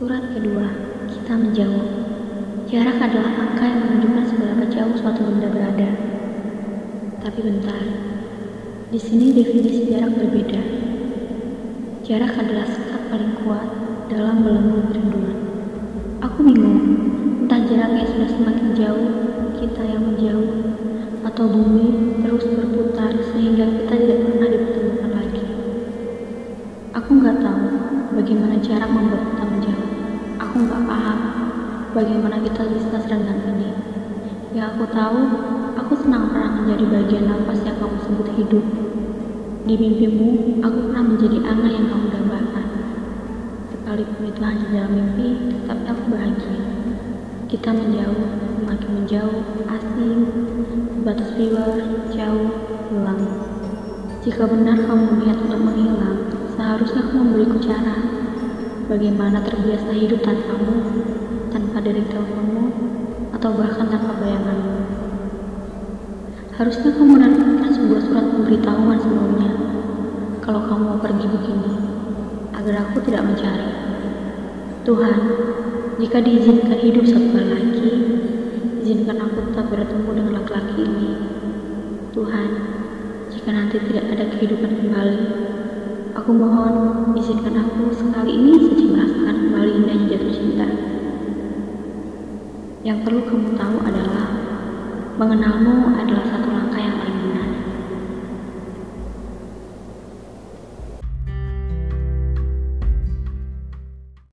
Surat kedua, kita menjauh. Jarak adalah angka yang menunjukkan seberapa jauh suatu benda berada. Tapi bentar, di sini definisi jarak berbeda. Jarak adalah sekat paling kuat dalam belenggu kerinduan. Aku bingung, entah jaraknya sudah semakin jauh, kita yang menjauh, atau bumi terus berputar sehingga kita tidak pernah dipertemukan lagi. Aku nggak tahu bagaimana cara membuat kita menjauh. Aku nggak paham bagaimana kita bisa serenggang ini. Yang aku tahu, aku senang pernah menjadi bagian nafas yang kamu sebut hidup. Di mimpimu, aku pernah menjadi angan yang kamu dambakan. Sekalipun itu hanya dalam mimpi, tetapi aku bahagia. Kita menjauh, semakin menjauh, asing, batas viewer, jauh, hilang. Jika benar kamu niat untuk menghilang, seharusnya kamu memberiku cara. Bagaimana terbiasa hidup tanpamu, tanpa dari teleponmu, atau bahkan tanpa bayanganmu. Harusnya kamu menerbitkan sebuah surat pemberitahuan sebelumnya, kalau kamu mau pergi begini, agar aku tidak mencari. Tuhan, jika diizinkan hidup satu kali lagi, izinkan aku tetap bertemu dengan laki-laki ini. Tuhan, jika nanti tidak ada kehidupan kembali, aku mohon izinkan aku Yang perlu kamu tahu adalah mengenalmu adalah satu